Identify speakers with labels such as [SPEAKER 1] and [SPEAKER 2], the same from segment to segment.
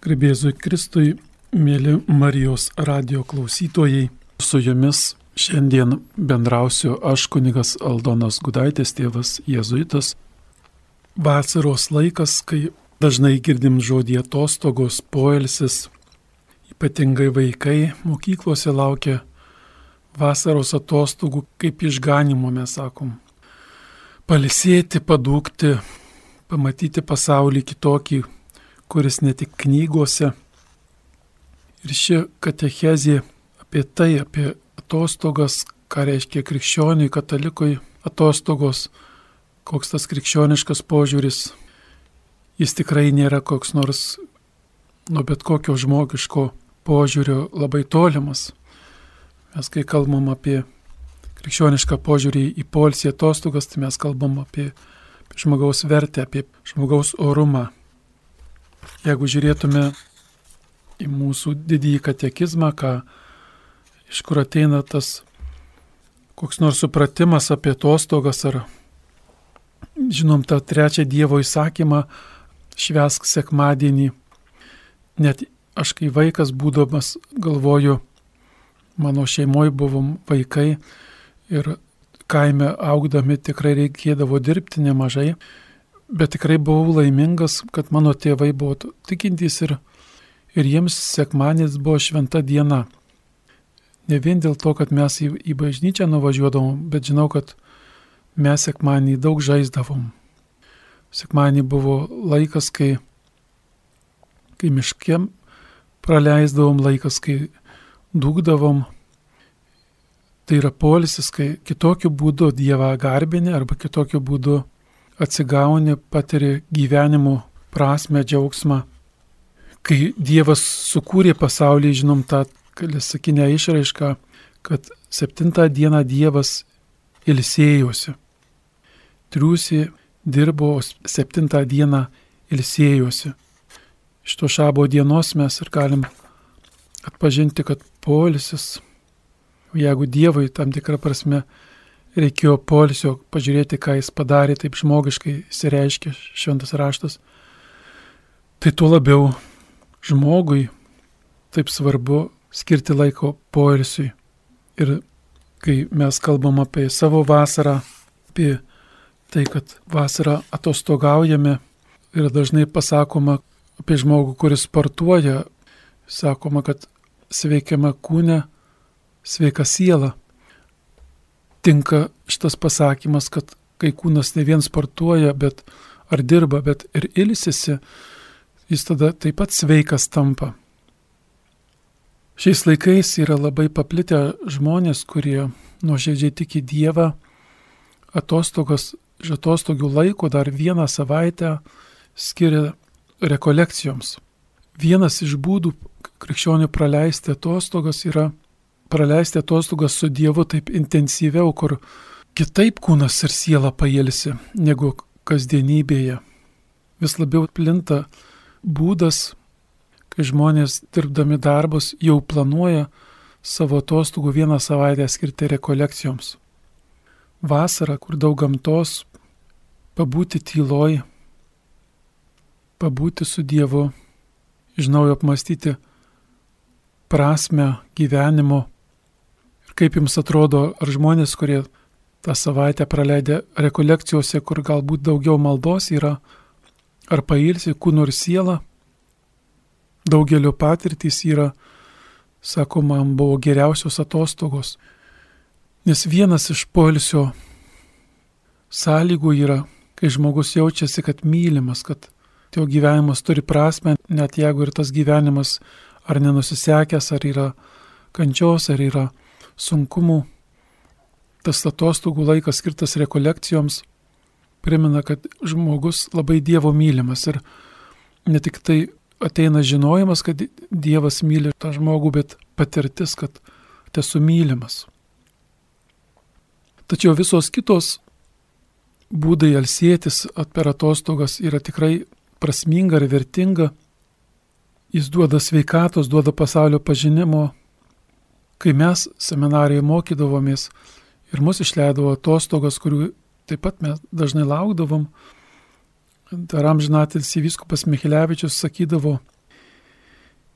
[SPEAKER 1] Garbėzui Kristui, mėly Marijos radio klausytojai, su jumis šiandien bendrausiu aš kunigas Aldonas Gudaitis, tėvas Jėzuitas. Vasaros laikas, kai dažnai girdim žodį atostogos, poelsis, ypatingai vaikai mokyklose laukia vasaros atostogų kaip išganimo, mes sakom. Palisėti, padūkti, pamatyti pasaulį kitokį, kuris ne tik knygose. Ir ši katechezė apie tai, apie atostogas, ką reiškia krikščioniui, katalikui atostogos, koks tas krikščioniškas požiūris, jis tikrai nėra koks nors nuo bet kokio žmogiško požiūrio labai tolimas. Mes kai kalbam apie krikščionišką požiūrį į polsį atostogas, tai mes kalbam apie žmogaus vertę, apie žmogaus orumą, Jeigu žiūrėtume į mūsų didįjį katekizmą, ką, iš kur ateina tas koks nors supratimas apie atostogas ar, žinom, tą trečią Dievo įsakymą, švesk sekmadienį. Net aš kai vaikas būdamas galvoju, mano šeimoje buvom vaikai ir kaime augdami tikrai reikėdavo dirbti nemažai Bet tikrai buvau laimingas, kad mano tėvai buvo tikintys ir, ir jiems sekmanis buvo šventa diena. Ne vien dėl to, kad mes į, į bažnyčią nuvažiuodavom, bet žinau, kad mes sekmanį daug žaisdavom. Sekmanį buvo laikas, kai, kai miškiem praleisdavom laikas, kai dūkdavom. Tai yra polisis, kai kitokiu būdu Dievą garbinė arba kitokiu būdu atsigauni, patiri gyvenimo prasme, džiaugsmą. Kai Dievas sukūrė pasaulį, žinom tą klasikinę išraišką, kad septintą dieną Dievas ilsėjosi. Triusi dirbo, septintą dieną ilsėjosi. Iš to šabo dienos mes ir galim atpažinti, kad polisis, jeigu Dievui tam tikrą prasme reikėjo polisio, pažiūrėti, ką jis padarė, taip žmogiškai įsireiškė šventas raštas, tai tuo labiau žmogui taip svarbu skirti laiko poilsiui. Ir kai mes kalbam apie savo vasarą, apie tai, kad vasarą atostogaujame ir dažnai pasakoma apie žmogų, kuris sportuoja, sakoma, kad sveikiama kūne, sveika siela tinka šitas pasakymas, kad kai kūnas ne vien sportuoja, bet ar dirba, bet ir ilsisi, jis tada taip pat sveikas tampa. Šiais laikais yra labai paplitę žmonės, kurie nuoširdžiai tiki Dievą, atostogos, iš atostogų laiko dar vieną savaitę skiria rekolekcijoms. Vienas iš būdų krikščionių praleisti atostogas yra praleisti atostogas su Dievu taip intensyviau, kur kitaip kūnas ir siela pailsi negu kasdienybėje. Vis labiau plinta būdas, kai žmonės dirbdami darbus jau planuoja savo atostogų vieną savaitę skirti rekolekcijoms. Vasara, kur daug gamtos, pabūti tyloj, pabūti su Dievu, iš naujo apmastyti prasme gyvenimo Kaip jums atrodo, ar žmonės, kurie tą savaitę praleidę rekolekcijose, kur galbūt daugiau maldos yra, ar pailsi kūno ir siela, daugelio patirtys yra, sako, man buvo geriausios atostogos. Nes vienas iš poilsio sąlygų yra, kai žmogus jaučiasi, kad mylimas, kad jo gyvenimas turi prasme, net jeigu ir tas gyvenimas ar nenusisekęs, ar yra kančios, ar yra sunkumų, tas atostogų laikas skirtas rekolekcijoms primena, kad žmogus labai Dievo mylimas ir ne tik tai ateina žinojimas, kad Dievas myli tą žmogų, bet patirtis, kad esu mylimas. Tačiau visos kitos būdai alsėtis per atostogas yra tikrai prasminga ir vertinga. Jis duoda sveikatos, duoda pasaulio pažinimo, kai mes seminarijoje mokydavomės ir mus išleidavo atostogas, kurių taip pat mes dažnai laukdavom, dar amžinatis įviskupas Michelevičius sakydavo,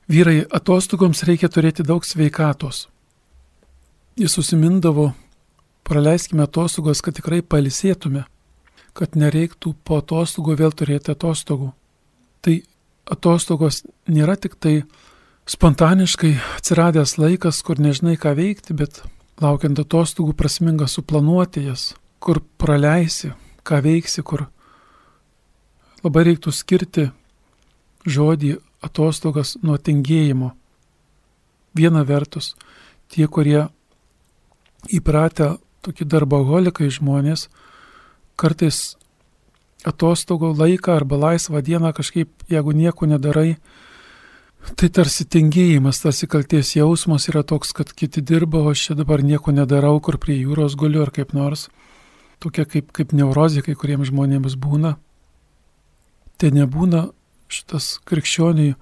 [SPEAKER 1] Vyrai atostogoms reikia turėti daug sveikatos. Jis susimindavo, praleiskime atostogos, kad tikrai palisėtume, kad nereiktų po atostogų vėl turėti atostogų. Tai atostogos nėra tik tai spontaniškai atsiradęs laikas, kur nežinai ką veikti, bet laukiant atostogų prasminga suplanuoti jas, kur praleisi, ką veiksi, kur labai reiktų skirti žodį atostogas nuo tingėjimo. Viena vertus, tie, kurie įpratę tokie darbaholikai žmonės, kartais atostogų laiką arba laisvą dieną kažkaip, jeigu nieko nedarai, tai tarsi tingėjimas, tarsi kalties jausmas yra toks, kad kiti dirba, o aš čia dabar nieko nedarau, kur prie jūros guliu ar kaip nors. Tokia kaip, kaip neurozė kai kuriems žmonėms būna. Tai nebūna šitas krikščioniai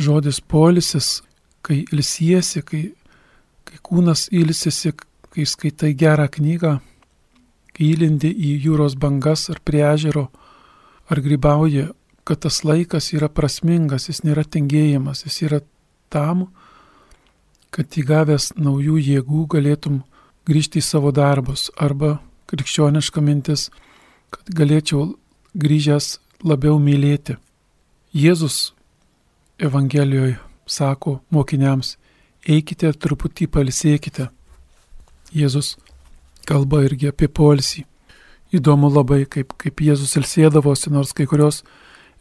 [SPEAKER 1] žodis polisis, kai ilsiesi, kai, kai kūnas ilsisi, kai skaitai gerą knygą, kai įlindi į jūros bangas ar prie ežero, ar grybauji, kad tas laikas yra prasmingas, jis nėra tingėjimas, jis yra tam, kad įgavęs naujų jėgų galėtum grįžti į savo darbus arba krikščioniška mintis, kad galėčiau grįžęs labiau mylėti. Jėzus Evangelijoje sako mokiniams, eikite truputį palsėkite. Jėzus kalba irgi apie polsį. Įdomu labai, kaip, kaip Jėzus ilsėdavosi, nors kai kurios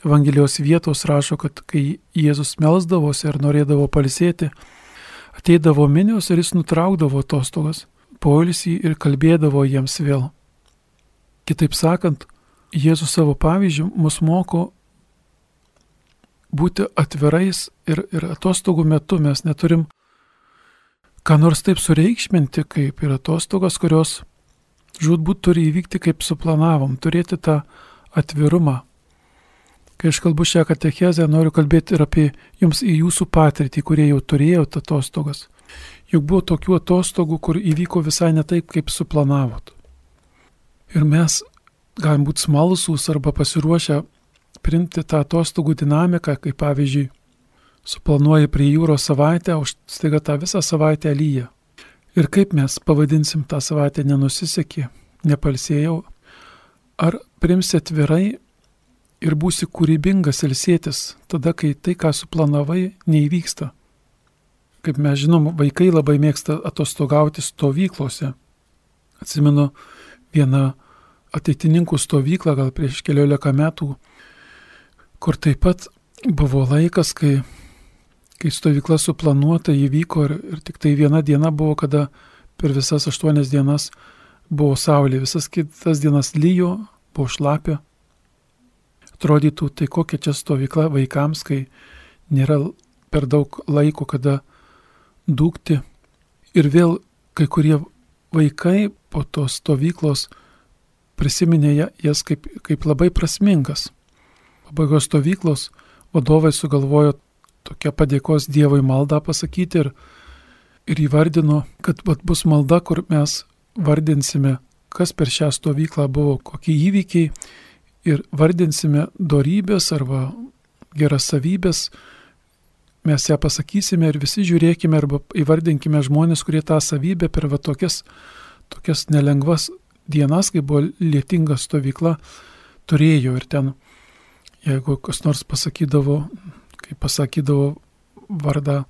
[SPEAKER 1] Evangelijos vietos rašo, kad kai Jėzus melzdavosi ar norėdavo palsėti, ateidavo minios ir jis nutraukdavo atostogas, poilsį ir kalbėdavo jiems vėl. Kitaip sakant, Jėzus savo pavyzdžių mus moko būti atvirais ir, ir atostogų metu mes neturim ką nors taip sureikšminti, kaip ir atostogas, kurios žudbūt turi įvykti kaip suplanavom, turėti tą atvirumą. Kai aš kalbu šią katechezę, noriu kalbėti ir apie jums į jūsų patirtį, kurie jau turėjote atostogas. Juk buvo tokių atostogų, kur įvyko visai ne taip, kaip suplanavot. Ir mes galim būti smalsūs arba pasiruošę priimti tą atostogų dinamiką, kaip pavyzdžiui, suplanuoji prie jūros savaitę, o staiga tą visą savaitę lyja. Ir kaip mes pavadinsim tą savaitę nenusisekė, nepalsėjau, ar primsi atvirai ir būsi kūrybingas ilsėtis tada, kai tai, ką suplanavai, neįvyksta. Kaip mes žinom, vaikai labai mėgsta atostogauti stovyklose. Atsimenu vieną ateitininkų stovyklą gal prieš keliolika metų kur taip pat buvo laikas, kai, kai stovykla suplanuota įvyko ir, ir tik tai viena diena buvo, kada per visas aštuonias dienas buvo saulė, visas kitas dienas lyjo, buvo šlapia. Atrodytų, tai kokia čia stovykla vaikams, kai nėra per daug laiko, kada dūkti. Ir vėl kai kurie vaikai po tos stovyklos prisiminė jas kaip, kaip labai prasmingas pabaigos stovyklos vadovai sugalvojo tokią padėkos Dievui maldą pasakyti ir, ir įvardino, kad vat, bus malda, kur mes vardinsime, kas per šią stovyklą buvo, kokie įvykiai ir vardinsime darybės arba geras savybės, mes ją pasakysime ir visi žiūrėkime arba įvardinkime žmonės, kurie tą savybę per va tokias, tokias nelengvas dienas, kai buvo lietinga stovykla, turėjo ir ten jeigu kas nors pasakydavo, kai pasakydavo vardą,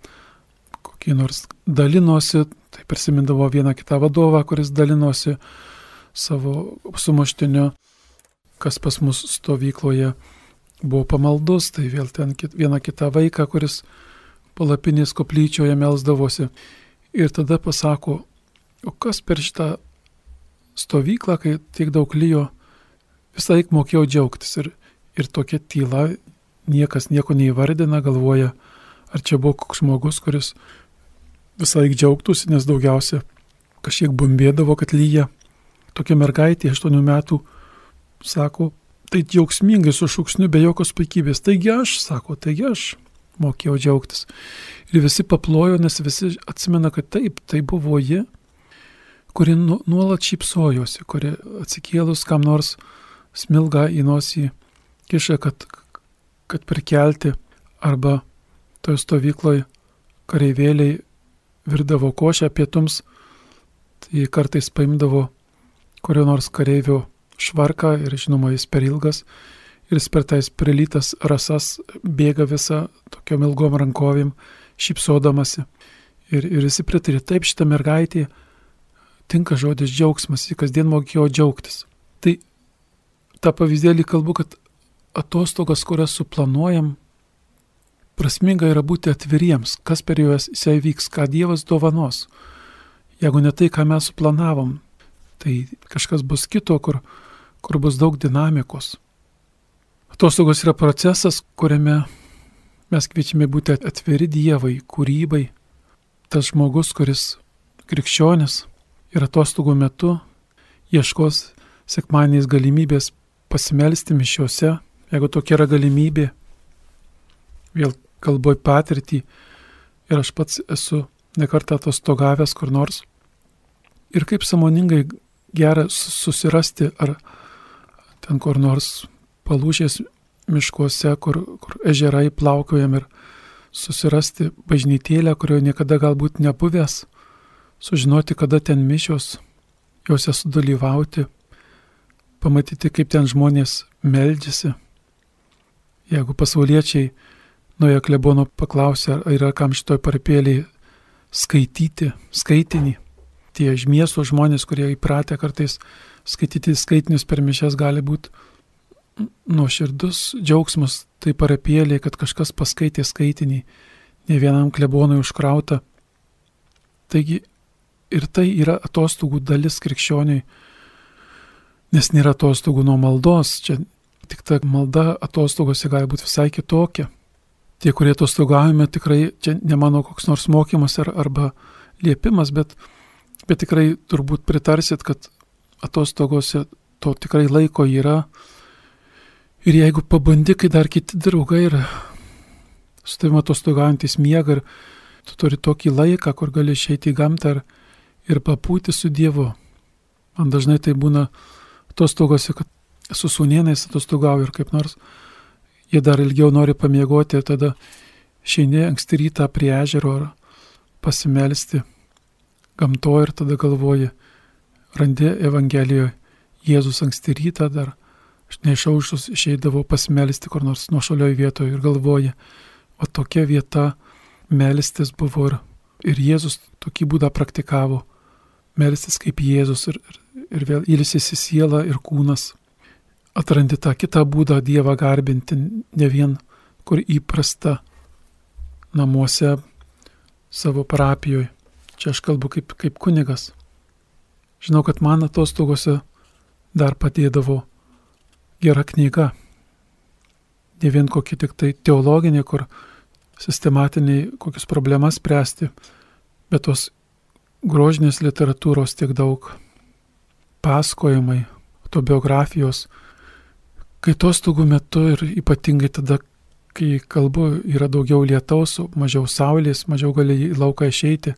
[SPEAKER 1] kokį nors dalinosi, tai prisimindavo vieną kitą vadovą, kuris dalinosi savo sumuštiniu, kas pas mus stovykloje buvo pamaldus, tai vėl ten vieną kitą vaiką, kuris palapinės koplyčioje melzdavosi. Ir tada pasako, o kas per šitą stovyklą, kai tiek daug lyjo, visą laiką mokėjau džiaugtis. Ir ir tokia tyla, niekas nieko neįvardina, galvoja, ar čia buvo koks žmogus, kuris visai džiaugtųsi, nes daugiausia kažkiek bumbėdavo, kad lyja. Tokia mergaitė, 8 metų, sako, tai džiaugsmingai su šūksniu be jokios puikybės. Taigi aš, sako, taigi aš mokėjau džiaugtis. Ir visi paplojo, nes visi atsimena, kad taip, tai buvo ji, kuri nu, nuolat šypsojosi, kuri atsikėlus kam nors smilga į nosį kiša, kad, kad prikelti arba toje stovykloje kareivėliai virdavo košę pietums, tai kartais paimdavo kurio nors kareivio švarką ir žinoma jis per ilgas ir jis per tais prilytas rasas bėga visą tokiom ilgom rankovėm, šypsodamasi. Ir, ir visi pritarė, taip šitą mergaitį tinka žodis džiaugsmas, jis kasdien mokėjo džiaugtis. Tai tą pavyzdėlį kalbu, kad atostogas, kurias suplanuojam, prasminga yra būti atviriems, kas per juos įvyks, ką Dievas dovanos. Jeigu ne tai, ką mes suplanavom, tai kažkas bus kito, kur, kur bus daug dinamikos. Atostogos yra procesas, kuriame mes kviečiame būti atviri Dievai, kūrybai. Tas žmogus, kuris krikščionis ir atostogų metu ieškos sekmaniais galimybės pasimelsti mišiuose, jeigu tokia yra galimybė, vėl kalboj patirtį ir aš pats esu nekartą atostogavęs kur nors. Ir kaip samoningai gera susirasti ar ten kur nors palūšės miškuose, kur, kur ežerai plaukiojam ir susirasti bažnytėlę, kurioje niekada galbūt nebuvęs, sužinoti, kada ten mišios, juose sudalyvauti, pamatyti, kaip ten žmonės meldžiasi. Jeigu pasauliečiai nuoja klebono paklausė, ar yra kam šitoj parpėliai skaityti, skaitinį, tie miesto žmonės, kurie įpratę kartais skaityti skaitinius per mišes, gali būti nuoširdus džiaugsmas tai parapėlė, kad kažkas paskaitė skaitinį, ne vienam klebonui užkrauta. Taigi ir tai yra atostogų dalis krikščioniui, nes nėra atostogų nuo maldos, čia tik ta malda atostogose gali būti visai kitokia. Tie, kurie atostogavime, tikrai čia ne mano koks nors mokymas ar, arba liepimas, bet, bet tikrai turbūt pritarsit, kad atostogose to tikrai laiko yra, Ir jeigu pabandi, kai dar kiti draugai ir su tavimi atostogaujantis miega ir tu turi tokį laiką, kur gali išeiti į gamtą ir, ir papūti su Dievu. Man dažnai tai būna atostogose, kad su sūnienais atostogauju ir kaip nors jie dar ilgiau nori pamiegoti ir tada išeini anksti rytą prie ežero ar pasimelsti gamtoje ir tada galvoji, randi Evangelijoje Jėzus anksti rytą dar Aš neišaušus išeidavau pasmelisti kur nors nuošalioj vietoje ir galvoju, o tokia vieta melstis buvo ir, ir Jėzus tokį būdą praktikavo. Melstis kaip Jėzus ir, ir, ir vėl ilsisi siela ir kūnas. Atrandi tą kitą būdą Dievą garbinti, ne vien kur įprasta namuose savo parapijoje. Čia aš kalbu kaip, kaip kunigas. Žinau, kad man atostogose dar padėdavo gera knyga. Ne vien kokia tik tai teologinė, kur sistematiniai kokias problemas spręsti, bet tos grožinės literatūros tiek daug, pasakojimai, autobiografijos, kai atostogų metu ir ypatingai tada, kai kalbu, yra daugiau lietaus, mažiau saulės, mažiau gali į lauką išeiti.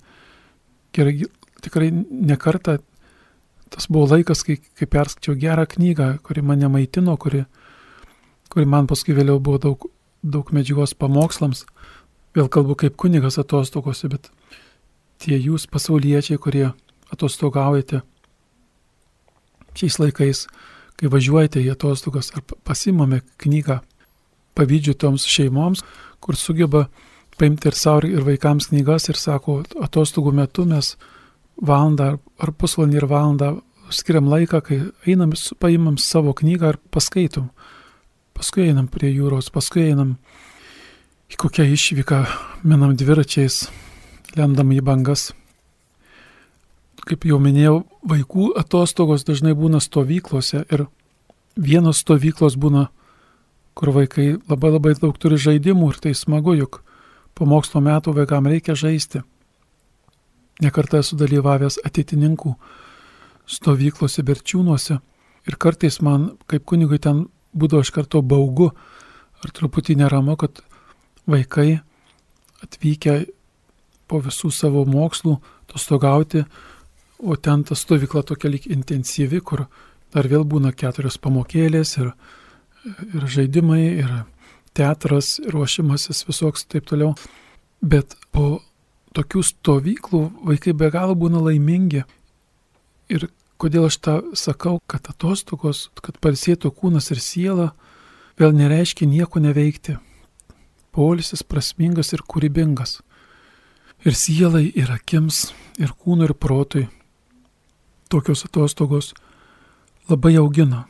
[SPEAKER 1] Gerai, tikrai nekartą tas buvo laikas, kai, kai perskaičiau gerą knygą, kuri mane maitino, kuri, kuri man paskui vėliau buvo daug, daug medžiagos pamokslams. Vėl kalbu kaip kunigas atostogose, bet tie jūs pasauliečiai, kurie atostogaujate šiais laikais, kai važiuojate į atostogas ar pasimame knygą, pavydžiu toms šeimoms, kur sugeba paimti ir savo ir vaikams knygas ir sako, atostogų metu mes valandą ar pusvalandį ir valandą skiriam laiką, kai einam, paimam savo knygą ir paskaitom. Paskui einam prie jūros, paskui einam į kokią išvyką, minam dviračiais, lendam į bangas. Kaip jau minėjau, vaikų atostogos dažnai būna stovyklose ir vienos stovyklos būna, kur vaikai labai labai daug turi žaidimų ir tai smagu, juk po mokslo metų vaikam reikia žaisti. Nekartą esu dalyvavęs ateitininkų stovyklose berčiūnuose ir kartais man, kaip kunigui, ten būdavo iš karto baugu ar truputį neramu, kad vaikai atvykę po visų savo mokslų atostogauti, o ten ta stovykla tokia lik intensyvi, kur dar vėl būna keturios pamokėlės ir, ir žaidimai, ir teatras, ruošimasis visoks taip toliau. Bet po tokių stovyklų vaikai be galo būna laimingi. Ir kodėl aš tą sakau, kad atostogos, kad palsėtų kūnas ir siela, vėl nereiškia nieko neveikti. Polisis prasmingas ir kūrybingas. Ir sielai, ir akims, ir kūnui, ir protui. Tokios atostogos labai augina.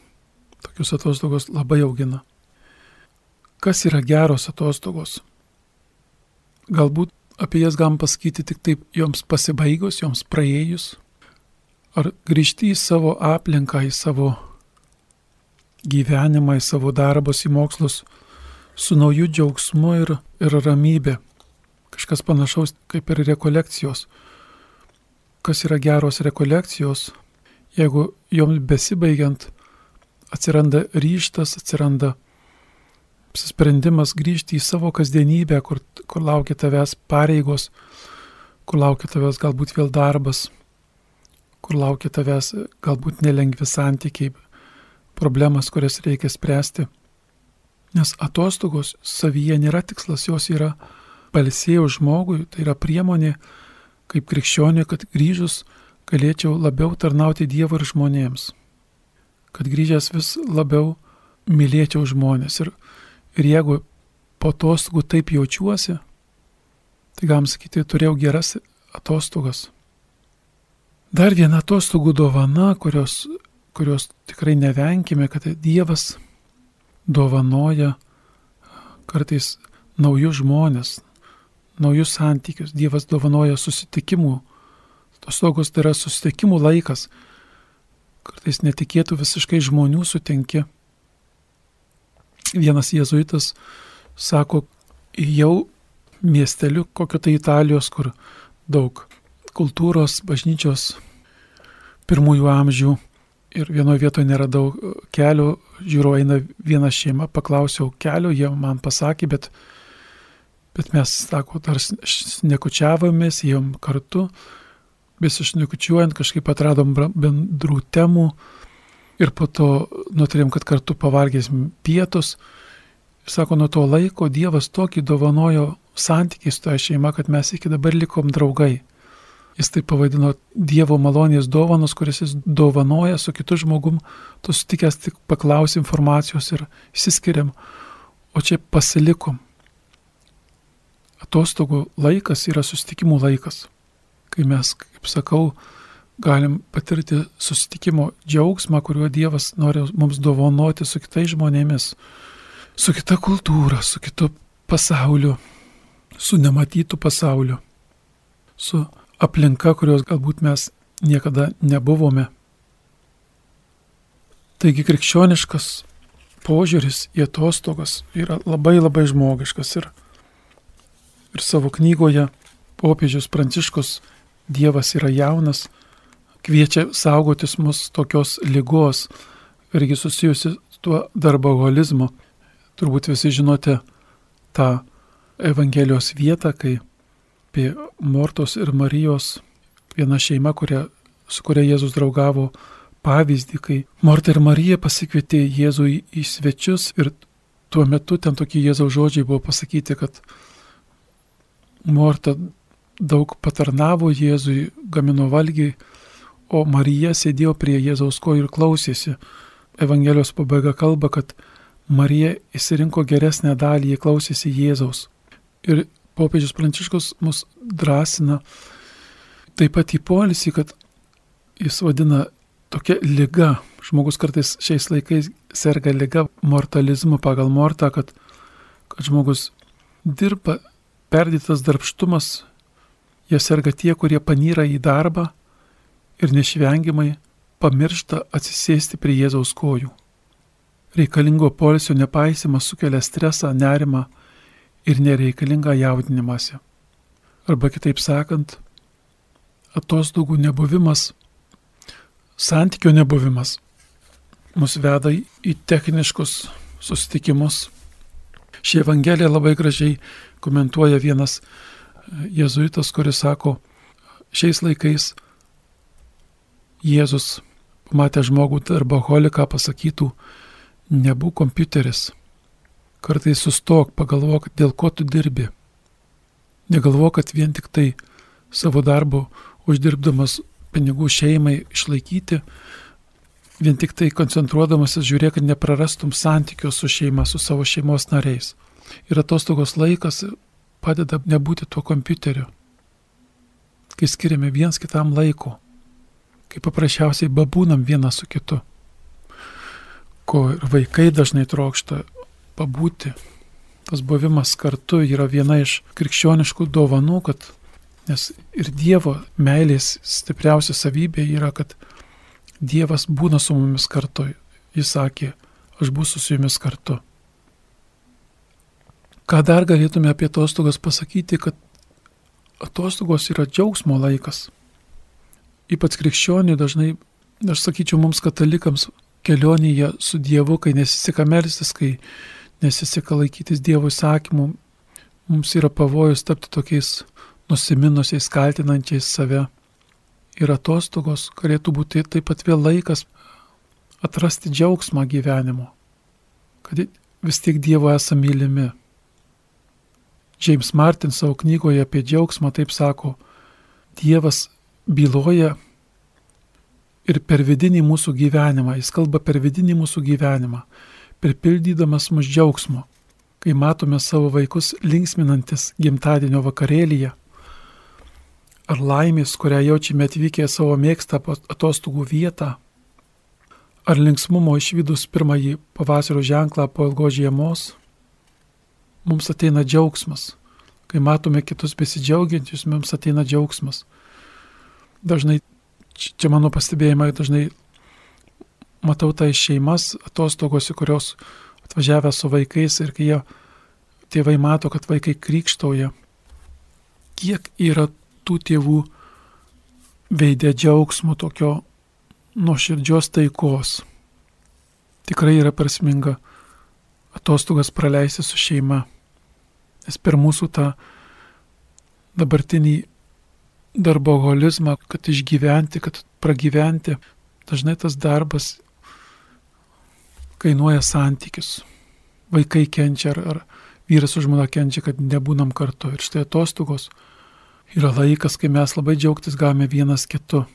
[SPEAKER 1] Tokios atostogos labai augina. Kas yra geros atostogos? Galbūt apie jas galim pasakyti tik taip joms pasibaigus, joms praėjus. Ar grįžti į savo aplinką, į savo gyvenimą, į savo darbus, į mokslus su nauju džiaugsmu ir, ir ramybė. Kažkas panašaus kaip ir rekolekcijos. Kas yra geros rekolekcijos, jeigu joms besibaigiant atsiranda ryštas, atsiranda apsisprendimas grįžti į savo kasdienybę, kur, kur laukia tavęs pareigos, kur laukia tavęs galbūt vėl darbas, kur laukia tavęs galbūt nelengvi santykiai, problemas, kurias reikia spręsti. Nes atostogos savyje nėra tikslas, jos yra palsėjo žmogui, tai yra priemonė kaip krikščionė, kad grįžus galėčiau labiau tarnauti Dievui ir žmonėms. Kad grįžęs vis labiau mylėčiau žmonės. Ir Ir jeigu po atostogų taip jaučiuosi, tai galim sakyti, turėjau geras atostogas. Dar viena atostogų dovana, kurios, kurios tikrai nevenkime, kad Dievas dovanoja kartais naujus žmonės, naujus santykius. Dievas dovanoja susitikimų. Atostogos tai yra susitikimų laikas. Kartais netikėtų visiškai žmonių sutinki vienas jėzuitas sako, jau miesteliu kokio tai Italijos, kur daug kultūros, bažnyčios pirmųjų amžių ir vienoje vietoje neradau kelio, žiūro eina viena šeima, paklausiau kelio, jie man pasakė, bet, bet mes, sako, dar nekučiavomės, jom kartu, besišnekučiuojant kažkaip atradom bendrų temų, Ir po to nutarėm, kad kartu pavalgėsim pietus. Sako, nuo to laiko Dievas tokį dovanojo santykiai su ta šeima, kad mes iki dabar likom draugai. Jis tai pavadino Dievo malonės dovanos, kuris jis dovanoja su kitu žmogum, tu sutikęs tik paklausi informacijos ir išsiskiriam, o čia pasilikom. Atostogų laikas yra sustikimų laikas, kai mes, kaip sakau, galim patirti susitikimo džiaugsmą, kuriuo Dievas nori mums dovanoti su kitais žmonėmis, su kita kultūra, su kitu pasauliu, su nematytu pasauliu, su aplinka, kurios galbūt mes niekada nebuvome. Taigi krikščioniškas požiūris į atostogas yra labai labai žmogiškas ir, ir savo knygoje popiežius Pranciškus Dievas yra jaunas, kviečia saugotis mus tokios lygos, irgi susijusi su tuo darboholizmu. Turbūt visi žinote tą Evangelijos vietą, kai apie Mortos ir Marijos viena šeima, kuria, su kuria Jėzus draugavo, pavyzdį, kai Morta ir Marija pasikvietė Jėzų į, į svečius ir tuo metu ten tokie Jėzaus žodžiai buvo pasakyti, kad Morta daug patarnavo Jėzui, gamino valgiai, o Marija sėdėjo prie Jėzaus kojų ir klausėsi. Evangelijos pabaiga kalba, kad Marija įsirinko geresnę dalį, jie klausėsi Jėzaus. Ir popiežius Pranciškus mus drąsina taip pat į polisį, kad jis vadina tokia lyga. Žmogus kartais šiais laikais serga lyga mortalizmu pagal mortą, kad, kad žmogus dirba, perdėtas darbštumas, jie serga tie, kurie panyra į darbą ir neišvengiamai pamiršta atsisėsti prie Jėzaus kojų. Reikalingo polisio nepaisimas sukelia stresą, nerimą ir nereikalingą jaudinimąsi. Arba kitaip sakant, atostogų nebuvimas, santykio nebuvimas mus veda į techniškus susitikimus. Ši Evangelija labai gražiai komentuoja vienas jėzuitas, kuris sako, šiais laikais Jėzus, pamatę žmogų darbaholiką, pasakytų, nebūk kompiuteris. Kartais sustok, pagalvok, dėl ko tu dirbi. Negalvo, kad vien tik tai savo darbu uždirbdamas pinigų šeimai išlaikyti, vien tik tai koncentruodamasis žiūrėk, kad neprarastum santykių su šeima, su savo šeimos nariais. Ir atostogos laikas padeda nebūti tuo kompiuteriu, kai skiriame viens kitam laiko, kai paprasčiausiai babūnam vienas su kitu, ko ir vaikai dažnai trokšta pabūti. Tas buvimas kartu yra viena iš krikščioniškų dovanų, kad nes ir Dievo meilės stipriausia savybė yra, kad Dievas būna su mumis kartu. Jis sakė, aš būsiu su jumis kartu. Ką dar galėtume apie atostogas pasakyti, kad atostogos yra džiaugsmo laikas. Ypač krikščionių dažnai, aš sakyčiau, mums katalikams kelionėje su Dievu, kai nesiseka melstis, kai nesiseka laikytis Dievo įsakymų, mums yra pavojus tapti tokiais nusiminusiais, kaltinančiais save. Ir atostogos galėtų būti taip pat vėl laikas atrasti džiaugsmą gyvenimo, kad vis tiek Dievo esame mylimi. James Martin savo knygoje apie džiaugsmą taip sako, Dievas byloja ir per vidinį mūsų gyvenimą, jis kalba per vidinį mūsų gyvenimą, pripildydamas mus džiaugsmo, kai matome savo vaikus linksminantis gimtadienio vakarėlyje, ar laimės, kurią jaučiame atvykę savo mėgstą atostogų vietą, ar linksmumo išvydus pirmąjį pavasario ženklą po ilgos žiemos, mums ateina džiaugsmas. Kai matome kitus besidžiaugiančius, mums ateina džiaugsmas. Dažnai čia mano pastebėjimai dažnai matau tai šeimas atostogose, kurios atvažiavę su vaikais ir kai jie tėvai mato, kad vaikai krikštauja, kiek yra tų tėvų veidė džiaugsmo tokio nuoširdžios taikos. Tikrai yra prasminga atostogas praleisti su šeima. Nes per mūsų tą dabartinį darboholizmą, kad išgyventi, kad pragyventi, dažnai tas darbas kainuoja santykius. Vaikai kenčia ar, ar vyras su žmona kenčia, kad nebūnam kartu. Ir štai atostogos yra laikas, kai mes labai džiaugtis galime vienas kitu.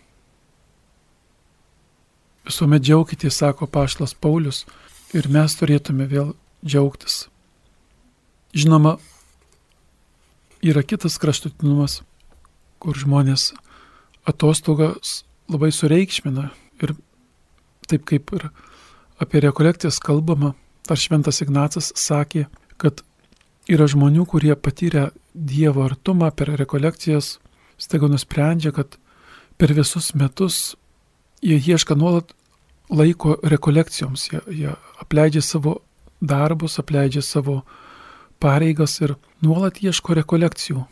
[SPEAKER 1] Visuomet džiaukitės, sako Paštas Paulius, ir mes turėtume vėl džiaugtis. Žinoma, yra kitas kraštutinumas kur žmonės atostogas labai sureikšmina ir taip kaip ir apie rekolekcijas kalbama, ar šventas Ignacas sakė, kad yra žmonių, kurie patyrė Dievo artumą per rekolekcijas, staiga nusprendžia, kad per visus metus jie ieška nuolat laiko rekolekcijoms, jie, jie apleidžia savo darbus, apleidžia savo pareigas ir nuolat ieško rekolekcijų.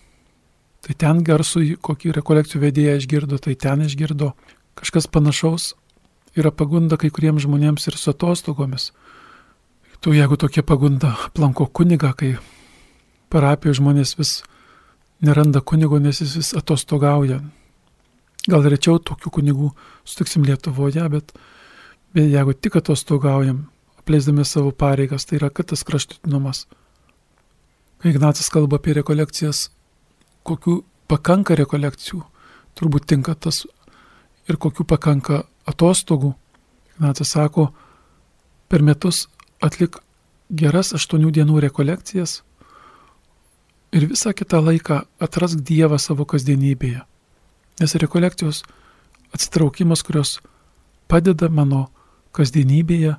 [SPEAKER 1] Tai ten garsų, kokį rekolekcijų vedėją išgirdo, tai ten išgirdo. Kažkas panašaus yra pagunda kai kuriems žmonėms ir su atostogomis. Tu jeigu tokia pagunda aplanko kuniga, kai parapijos žmonės vis neranda kunigo, nes jis vis atostogauja. Gal rečiau tokių kunigų sutiksim Lietuvoje, bet, bet jeigu tik atostogaujam, apleisdami savo pareigas, tai yra kitas kraštutinumas. Kai Ignacas kalba apie rekolekcijas, kokių pakanka rekolekcijų, turbūt tinka tas ir kokių pakanka atostogų. Ignatas sako, per metus atlik geras aštuonių dienų rekolekcijas ir visą kitą laiką atrask Dievą savo kasdienybėje. Nes rekolekcijos atsitraukimas, kurios padeda mano kasdienybėje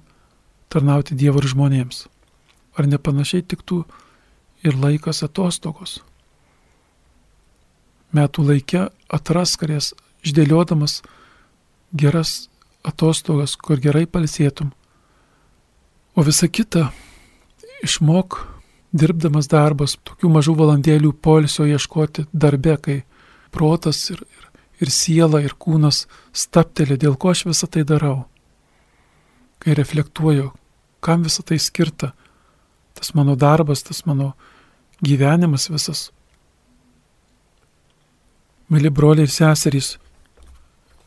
[SPEAKER 1] tarnauti Dievo ir žmonėms. Ar nepanašiai tiktų ir laikas atostogos? Metų laikė atrask jas, išdėliodamas geras atostogas, kur gerai palsėtum. O visa kita išmok, dirbdamas darbas, tokių mažų valandėlių polisio ieškoti darbe, kai protas ir, ir, ir siela ir kūnas staptelė, dėl ko aš visą tai darau. Kai reflektuoju, kam visą tai skirta, tas mano darbas, tas mano gyvenimas visas. Mili broliai ir seserys,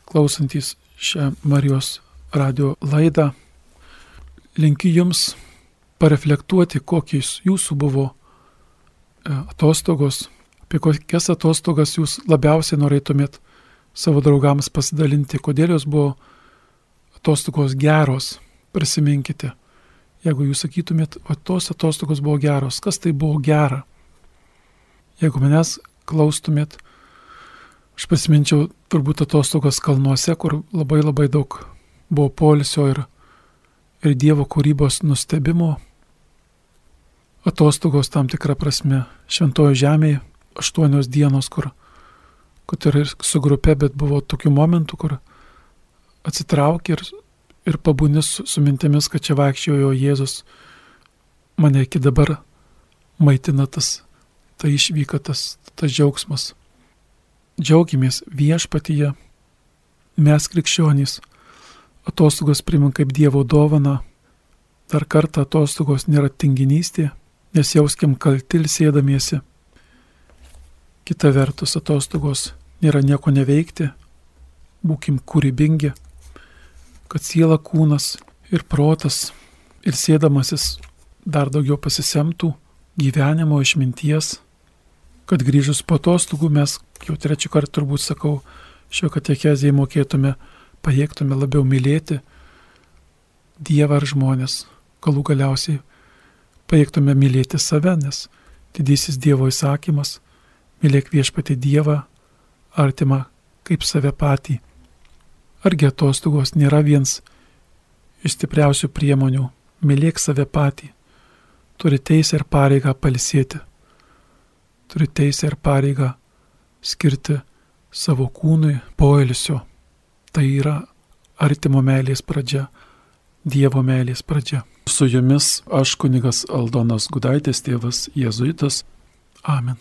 [SPEAKER 1] klausantis šią Marijos radio laidą, linkiu Jums pareflektuoti, kokiais Jūsų buvo e, atostogos, apie kokias atostogas jūs labiausiai norėtumėt savo draugams pasidalinti, kodėl jos buvo atostogos geros, prisiminkite. Jeigu jūs sakytumėt, o tos atostogos buvo geros, kas tai buvo gera? Jeigu manęs klaustumėt, aš prisiminčiau turbūt atostogos kalnuose, kur labai labai daug buvo polisio ir, ir Dievo kūrybos nustebimo. Atostogos tam tikrą prasme šventojo žemėje, aštuonios dienos, kur, kur ir su grupe, bet buvo tokių momentų, kur atsitraukė ir, ir pabūni su, su mintimis, kad čia vaikščiojo Jėzus, mane iki dabar maitina tas, tai išvyka tas, tas džiaugsmas. Džiaugiamės viešpatyje, mes krikščionys, atostogos primam kaip Dievo dovana, dar kartą atostogos nėra tinginystė, nes jauskim kaltil sėdamiesi. Kita vertus atostogos nėra nieko neveikti, būkim kūrybingi, kad siela, kūnas ir protas ir sėdamasis dar daugiau pasisemtų gyvenimo išminties, kad grįžus po atostogų mes, jau trečią kartą turbūt sakau, šio katekezijai mokėtume, pajėgtume labiau mylėti Dievą ar žmonės, galų galiausiai pajėgtume mylėti save, nes didysis Dievo įsakymas - mylėk viešpati Dievą, artimą kaip save patį. Argi atostogos nėra viens iš stipriausių priemonių - mylėk save patį. Turi teisę ir pareigą palisėti. Turi teisę ir pareigą skirti savo kūnui poilsio. Tai yra artimo meilės pradžia, Dievo meilės pradžia. Su jumis aš kunigas Aldonas Gudaitis, tėvas Jėzuitas. Amen.